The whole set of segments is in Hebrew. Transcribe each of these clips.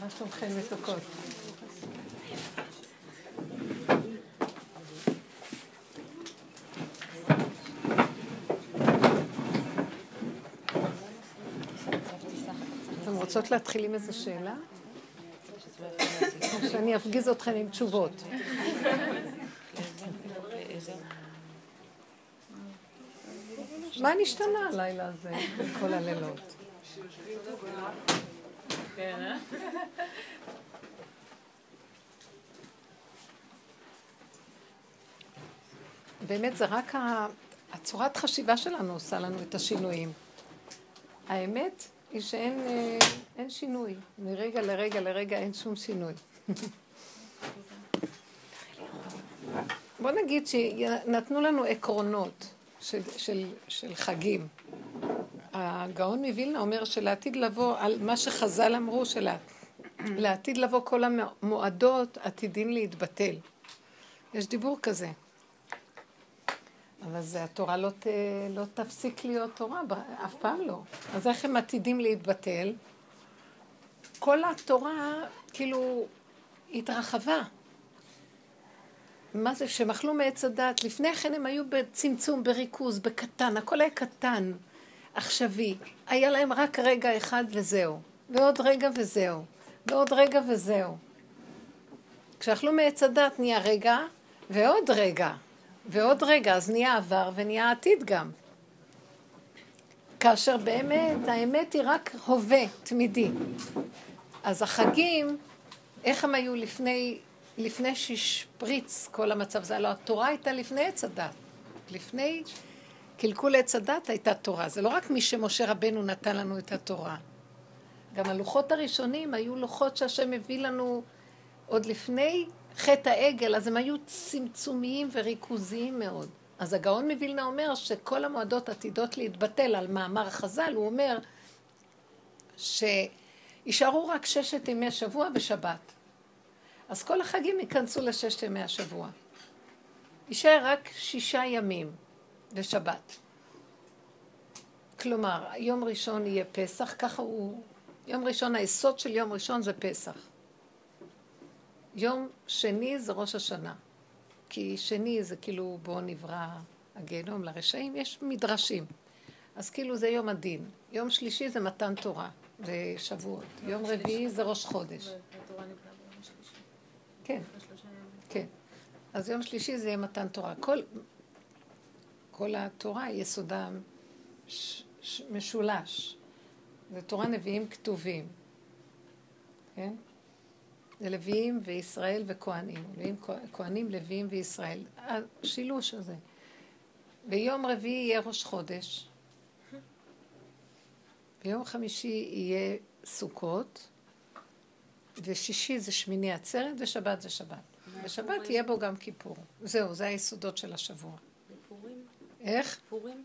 מה שלומכם מתוקות? אתן רוצות להתחיל עם איזו שאלה? שאני אפגיז אתכם עם תשובות. מה נשתנה הלילה הזה, כל הלילות? באמת זה רק הצורת חשיבה שלנו עושה לנו את השינויים. האמת היא שאין אה, שינוי. מרגע לרגע לרגע אין שום שינוי. בוא נגיד שנתנו לנו עקרונות של, של, של חגים. הגאון מווילנה אומר שלעתיד לבוא, על מה שחז"ל אמרו, שלעתיד לבוא כל המועדות עתידים להתבטל. יש דיבור כזה. אבל זה התורה לא, ת, לא תפסיק להיות תורה, אף פעם לא. אז איך הם עתידים להתבטל? כל התורה כאילו התרחבה. מה זה, שהם אכלו מעץ הדת, לפני כן הם היו בצמצום, בריכוז, בקטן, הכל היה קטן, עכשווי. היה להם רק רגע אחד וזהו, ועוד רגע וזהו, ועוד רגע וזהו. כשאכלו מעץ הדת נהיה רגע, ועוד רגע, ועוד רגע, אז נהיה עבר ונהיה עתיד גם. כאשר באמת, האמת היא רק הווה, תמידי. אז החגים, איך הם היו לפני, לפני שהשפריץ כל המצב הזה? הלוא התורה הייתה לפני עץ הדת. לפני קלקול עץ הדת הייתה תורה. זה לא רק מי שמשה רבנו נתן לנו את התורה. גם הלוחות הראשונים היו לוחות שהשם הביא לנו עוד לפני חטא העגל, אז הם היו צמצומיים וריכוזיים מאוד. אז הגאון מווילנה אומר שכל המועדות עתידות להתבטל על מאמר חז"ל, הוא אומר שישארו רק ששת ימי שבוע בשבת. אז כל החגים ייכנסו לששת ימי השבוע. יישאר רק שישה ימים בשבת. כלומר, יום ראשון יהיה פסח, ככה הוא... יום ראשון, היסוד של יום ראשון זה פסח. יום שני זה ראש השנה. כי שני זה כאילו בו נברא הגיהנום לרשעים, יש מדרשים. אז כאילו זה יום הדין. יום שלישי זה מתן תורה, זה שבועות. יום רביעי זה ראש חודש. כן, כן. אז יום שלישי זה יהיה מתן תורה. כל, כל התורה יסודה ש, ש, משולש. זה תורה נביאים כתובים. כן? זה לוויים וישראל וכהנים. לוויים, כהנים, לוויים וישראל. השילוש הזה. ביום רביעי יהיה ראש חודש. ביום חמישי יהיה סוכות. ושישי זה שמיני עצרת, ושבת זה שבת. בשבת יהיה בו גם כיפור. זהו, זה היסודות של השבוע. איך? פורים?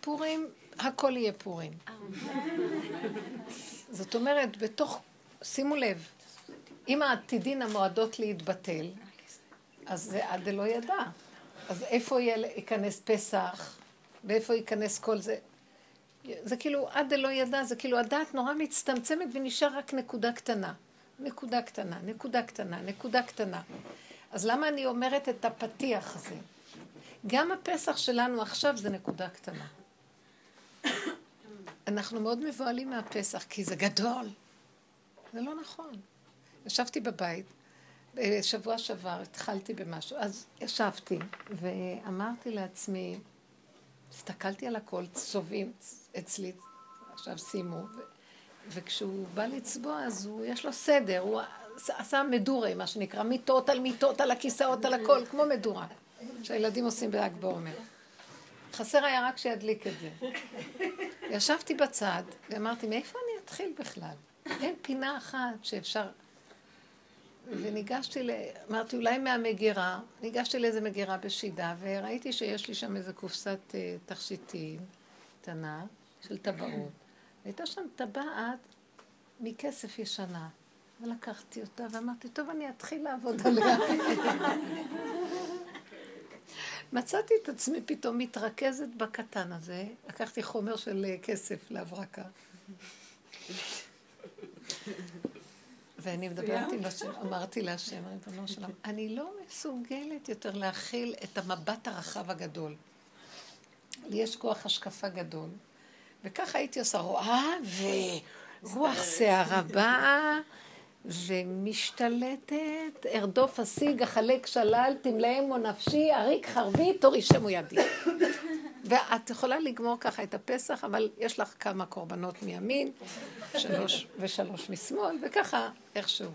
פורים, הכל יהיה פורים. אה. זאת אומרת, בתוך שימו לב, אם העתידין המועדות להתבטל, אז זה עד דלא ידע. אז איפה ייכנס פסח, ואיפה ייכנס כל זה? זה כאילו עד דלא ידע, זה כאילו הדעת נורא מצטמצמת ונשאר רק נקודה קטנה. נקודה קטנה, נקודה קטנה, נקודה קטנה. אז למה אני אומרת את הפתיח הזה? גם הפסח שלנו עכשיו זה נקודה קטנה. אנחנו מאוד מבוהלים מהפסח, כי זה גדול. זה לא נכון. ישבתי בבית, בשבוע שעבר התחלתי במשהו, אז ישבתי ואמרתי לעצמי, הסתכלתי על הכל, צובעים אצלי, עכשיו שימו, ו- וכשהוא בא לצבוע אז הוא, יש לו סדר, הוא עשה מדורה, מה שנקרא, מיטות על מיטות, על הכיסאות, על הכל, כמו מדורה, שהילדים עושים בל"ג בעומר. חסר היה רק שידליק את זה. ישבתי בצד ואמרתי, מאיפה אני אתחיל בכלל? אין פינה אחת שאפשר... וניגשתי, ל... אמרתי, אולי מהמגירה, ניגשתי לאיזה מגירה בשידה, וראיתי שיש לי שם איזה קופסת uh, תכשיטים קטנה של טבעות. הייתה שם טבעת מכסף ישנה. ולקחתי אותה ואמרתי, טוב, אני אתחיל לעבוד עליה. מצאתי את עצמי פתאום מתרכזת בקטן הזה, לקחתי חומר של כסף להברקה. ואני מדברת עם השם, אמרתי להשם, ריבונו שלם, אני לא מסוגלת יותר להכיל את המבט הרחב הגדול. לי יש כוח השקפה גדול. וככה הייתי עושה, רואה, ורוח שערה באה, ומשתלטת, ארדוף אשיג, אחלק שלל, תמלאמו נפשי, אריק חרבי, תורישמו ידי. ואת יכולה לגמור ככה את הפסח, אבל יש לך כמה קורבנות מימין, שלוש ושלוש משמאל, וככה איכשהו.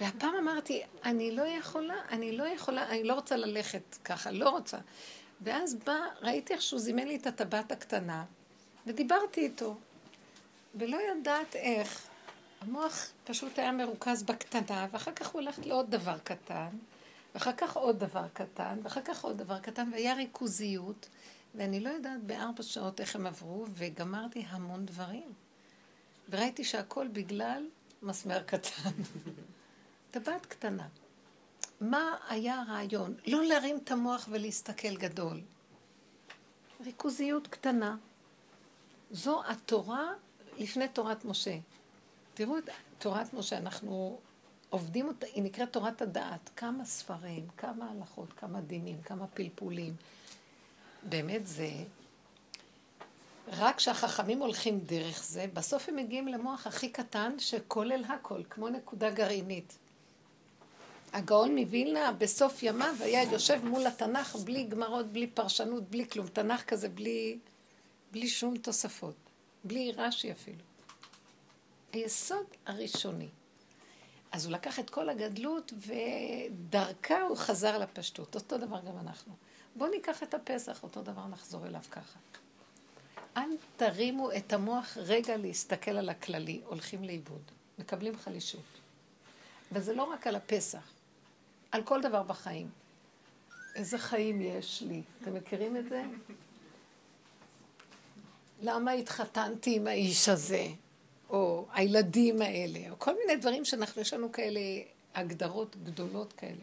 והפעם אמרתי, אני לא יכולה, אני לא יכולה, אני לא רוצה ללכת ככה, לא רוצה. ואז בא, ראיתי איך שהוא זימן לי את הטבעת הקטנה, ודיברתי איתו. ולא יודעת איך, המוח פשוט היה מרוכז בקטנה, ואחר כך הוא הולך לעוד דבר קטן, ואחר כך עוד דבר קטן, ואחר כך עוד דבר קטן, והיה ריכוזיות, ואני לא יודעת בארבע שעות איך הם עברו, וגמרתי המון דברים. וראיתי שהכל בגלל מסמר קטן. טבעת קטנה. מה היה הרעיון? לא להרים את המוח ולהסתכל גדול. ריכוזיות קטנה. זו התורה לפני תורת משה. תראו את תורת משה, אנחנו עובדים אותה, היא נקראת תורת הדעת. כמה ספרים, כמה הלכות, כמה דינים, כמה פלפולים. באמת זה... רק כשהחכמים הולכים דרך זה, בסוף הם מגיעים למוח הכי קטן שכולל הכל, כמו נקודה גרעינית. הגאון מווילנה בסוף ימיו היה יושב מול התנ"ך בלי גמרות, בלי פרשנות, בלי כלום. תנ"ך כזה בלי, בלי שום תוספות. בלי רש"י אפילו. היסוד הראשוני. אז הוא לקח את כל הגדלות ודרכה הוא חזר לפשטות. אותו דבר גם אנחנו. בואו ניקח את הפסח, אותו דבר נחזור אליו ככה. אל תרימו את המוח רגע להסתכל על הכללי, הולכים לאיבוד, מקבלים חלישות. וזה לא רק על הפסח, על כל דבר בחיים. איזה חיים יש לי? אתם מכירים את זה? למה התחתנתי עם האיש הזה? הילדים האלה, או כל מיני דברים שאנחנו, יש לנו כאלה הגדרות גדולות כאלה.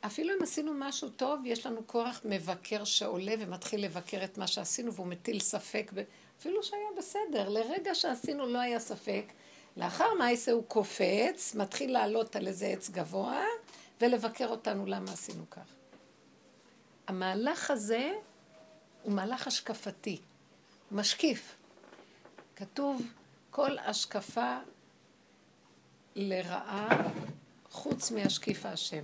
אפילו אם עשינו משהו טוב, יש לנו כוח מבקר שעולה ומתחיל לבקר את מה שעשינו, והוא מטיל ספק, ב... אפילו שהיה בסדר, לרגע שעשינו לא היה ספק. לאחר מעשה הוא קופץ, מתחיל לעלות על איזה עץ גבוה, ולבקר אותנו למה עשינו כך. המהלך הזה הוא מהלך השקפתי, משקיף. כתוב כל השקפה לרעה חוץ מהשקיף השם.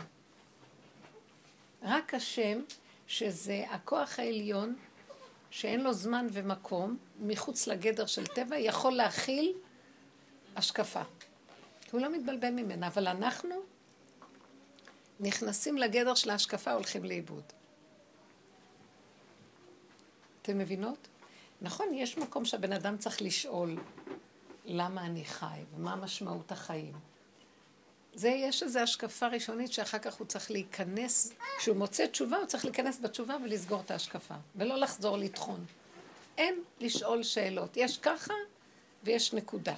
רק השם, שזה הכוח העליון, שאין לו זמן ומקום, מחוץ לגדר של טבע, יכול להכיל השקפה. הוא לא מתבלבל ממנה, אבל אנחנו נכנסים לגדר של ההשקפה, הולכים לאיבוד. אתם מבינות? נכון, יש מקום שהבן אדם צריך לשאול למה אני חי ומה משמעות החיים. זה, יש איזו השקפה ראשונית שאחר כך הוא צריך להיכנס, כשהוא מוצא תשובה, הוא צריך להיכנס בתשובה ולסגור את ההשקפה, ולא לחזור לטחון. אין לשאול שאלות. יש ככה ויש נקודה.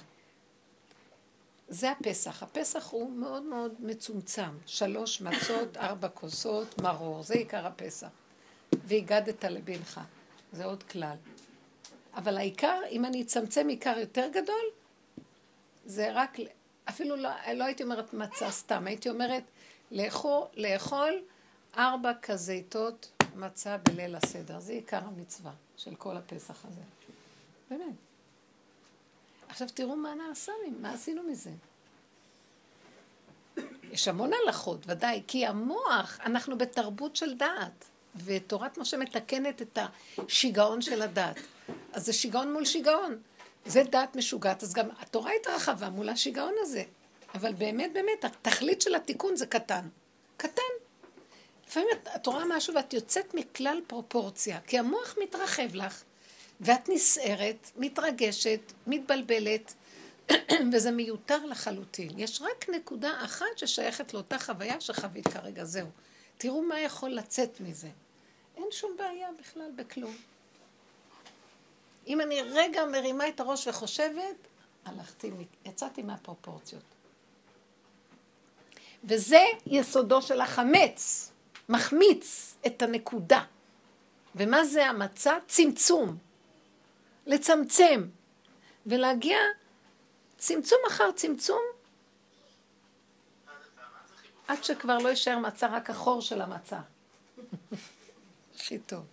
זה הפסח. הפסח הוא מאוד מאוד מצומצם. שלוש מצות, ארבע כוסות, מרור. זה עיקר הפסח. והגדת לבנך. זה עוד כלל. אבל העיקר, אם אני אצמצם עיקר יותר גדול, זה רק, אפילו לא, לא הייתי אומרת מצה סתם, הייתי אומרת לאכול, לאכול ארבע כזיתות מצה בליל הסדר. זה עיקר המצווה של כל הפסח הזה. באמת. עכשיו תראו מה נעשה, מה עשינו מזה. יש המון הלכות, ודאי, כי המוח, אנחנו בתרבות של דעת. ותורת משה מתקנת את השיגעון של הדת. אז זה שיגעון מול שיגעון. זה דת משוגעת, אז גם התורה התרחבה מול השיגעון הזה. אבל באמת, באמת, התכלית של התיקון זה קטן. קטן. לפעמים את רואה משהו ואת יוצאת מכלל פרופורציה, כי המוח מתרחב לך, ואת נסערת, מתרגשת, מתבלבלת, וזה מיותר לחלוטין. יש רק נקודה אחת ששייכת לאותה חוויה שחווית כרגע, זהו. תראו מה יכול לצאת מזה. אין שום בעיה בכלל בכלום. אם אני רגע מרימה את הראש וחושבת, הלכתי, יצאתי מהפרופורציות. וזה יסודו של החמץ, מחמיץ את הנקודה. ומה זה המצע? צמצום. לצמצם. ולהגיע צמצום אחר צמצום, עד שכבר לא יישאר מצה, רק החור של המצה. הכי טוב.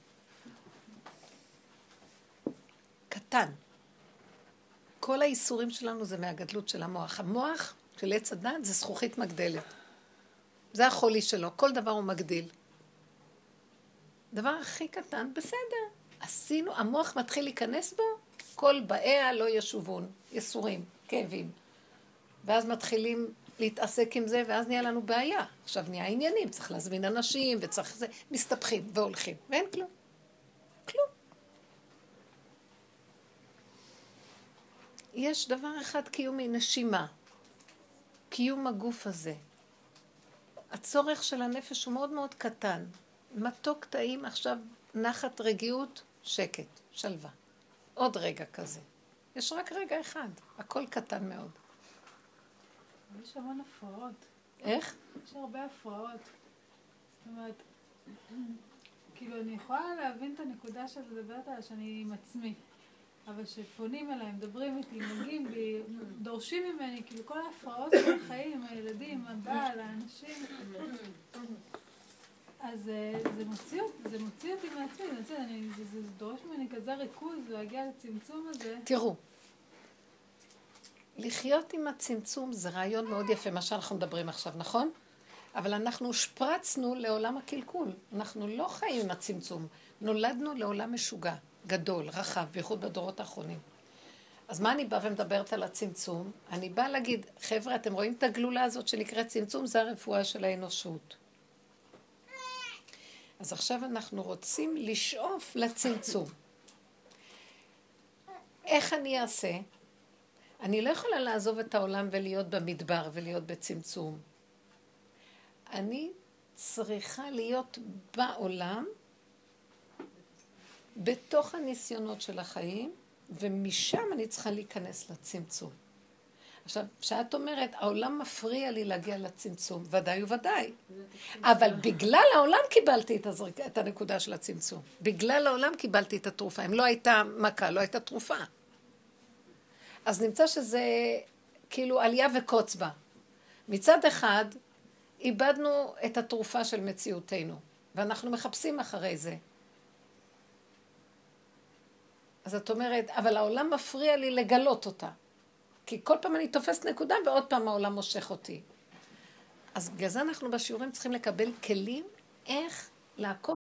קטן. כל האיסורים שלנו זה מהגדלות של המוח. המוח של עץ הדת זה זכוכית מגדלת. זה החולי שלו, כל דבר הוא מגדיל. דבר הכי קטן, בסדר. עשינו, המוח מתחיל להיכנס בו, כל באיה לא ישובון, יסורים, כאבים. ואז מתחילים להתעסק עם זה, ואז נהיה לנו בעיה. עכשיו נהיה עניינים, צריך להזמין אנשים, וצריך זה, מסתבכים והולכים, ואין כלום. יש דבר אחד קיומי, נשימה. קיום הגוף הזה. הצורך של הנפש הוא מאוד מאוד קטן. מתוק טעים, עכשיו נחת רגיעות, שקט, שלווה. עוד רגע כזה. יש רק רגע אחד, הכל קטן מאוד. יש המון הפרעות. איך? יש הרבה הפרעות. זאת אומרת, כאילו, אני יכולה להבין את הנקודה שאת מדברת עליה, שאני עם עצמי. אבל כשפונים אליי, מדברים איתי, מגיעים בי, דורשים ממני, כאילו כל ההפרעות של החיים, הילדים, הבעל, האנשים, אז אה, זה מוציא, זה מוציא אותי מעצמי, זה, זה, זה דורש ממני כזה ריכוז להגיע לצמצום הזה. תראו, לחיות עם הצמצום זה רעיון מאוד יפה, מה שאנחנו מדברים עכשיו, נכון? אבל אנחנו הושפרצנו לעולם הקלקול. אנחנו לא חיים עם הצמצום. נולדנו לעולם משוגע, גדול, רחב, בייחוד בדורות האחרונים. אז מה אני באה ומדברת על הצמצום? אני באה להגיד, חבר'ה, אתם רואים את הגלולה הזאת שנקראת צמצום? זה הרפואה של האנושות. אז עכשיו אנחנו רוצים לשאוף לצמצום. איך אני אעשה? אני לא יכולה לעזוב את העולם ולהיות במדבר ולהיות בצמצום. אני צריכה להיות בעולם, בתוך הניסיונות של החיים, ומשם אני צריכה להיכנס לצמצום. עכשיו, כשאת אומרת, העולם מפריע לי להגיע לצמצום, ודאי וודאי. אבל בגלל העולם קיבלתי את, הזריק, את הנקודה של הצמצום. בגלל העולם קיבלתי את התרופה. אם לא הייתה מכה, לא הייתה תרופה. אז נמצא שזה כאילו עלייה וקוץ בה. מצד אחד, איבדנו את התרופה של מציאותנו, ואנחנו מחפשים אחרי זה. אז את אומרת, אבל העולם מפריע לי לגלות אותה. כי כל פעם אני תופסת נקודה ועוד פעם העולם מושך אותי. אז בגלל זה אנחנו בשיעורים צריכים לקבל כלים איך לעקוב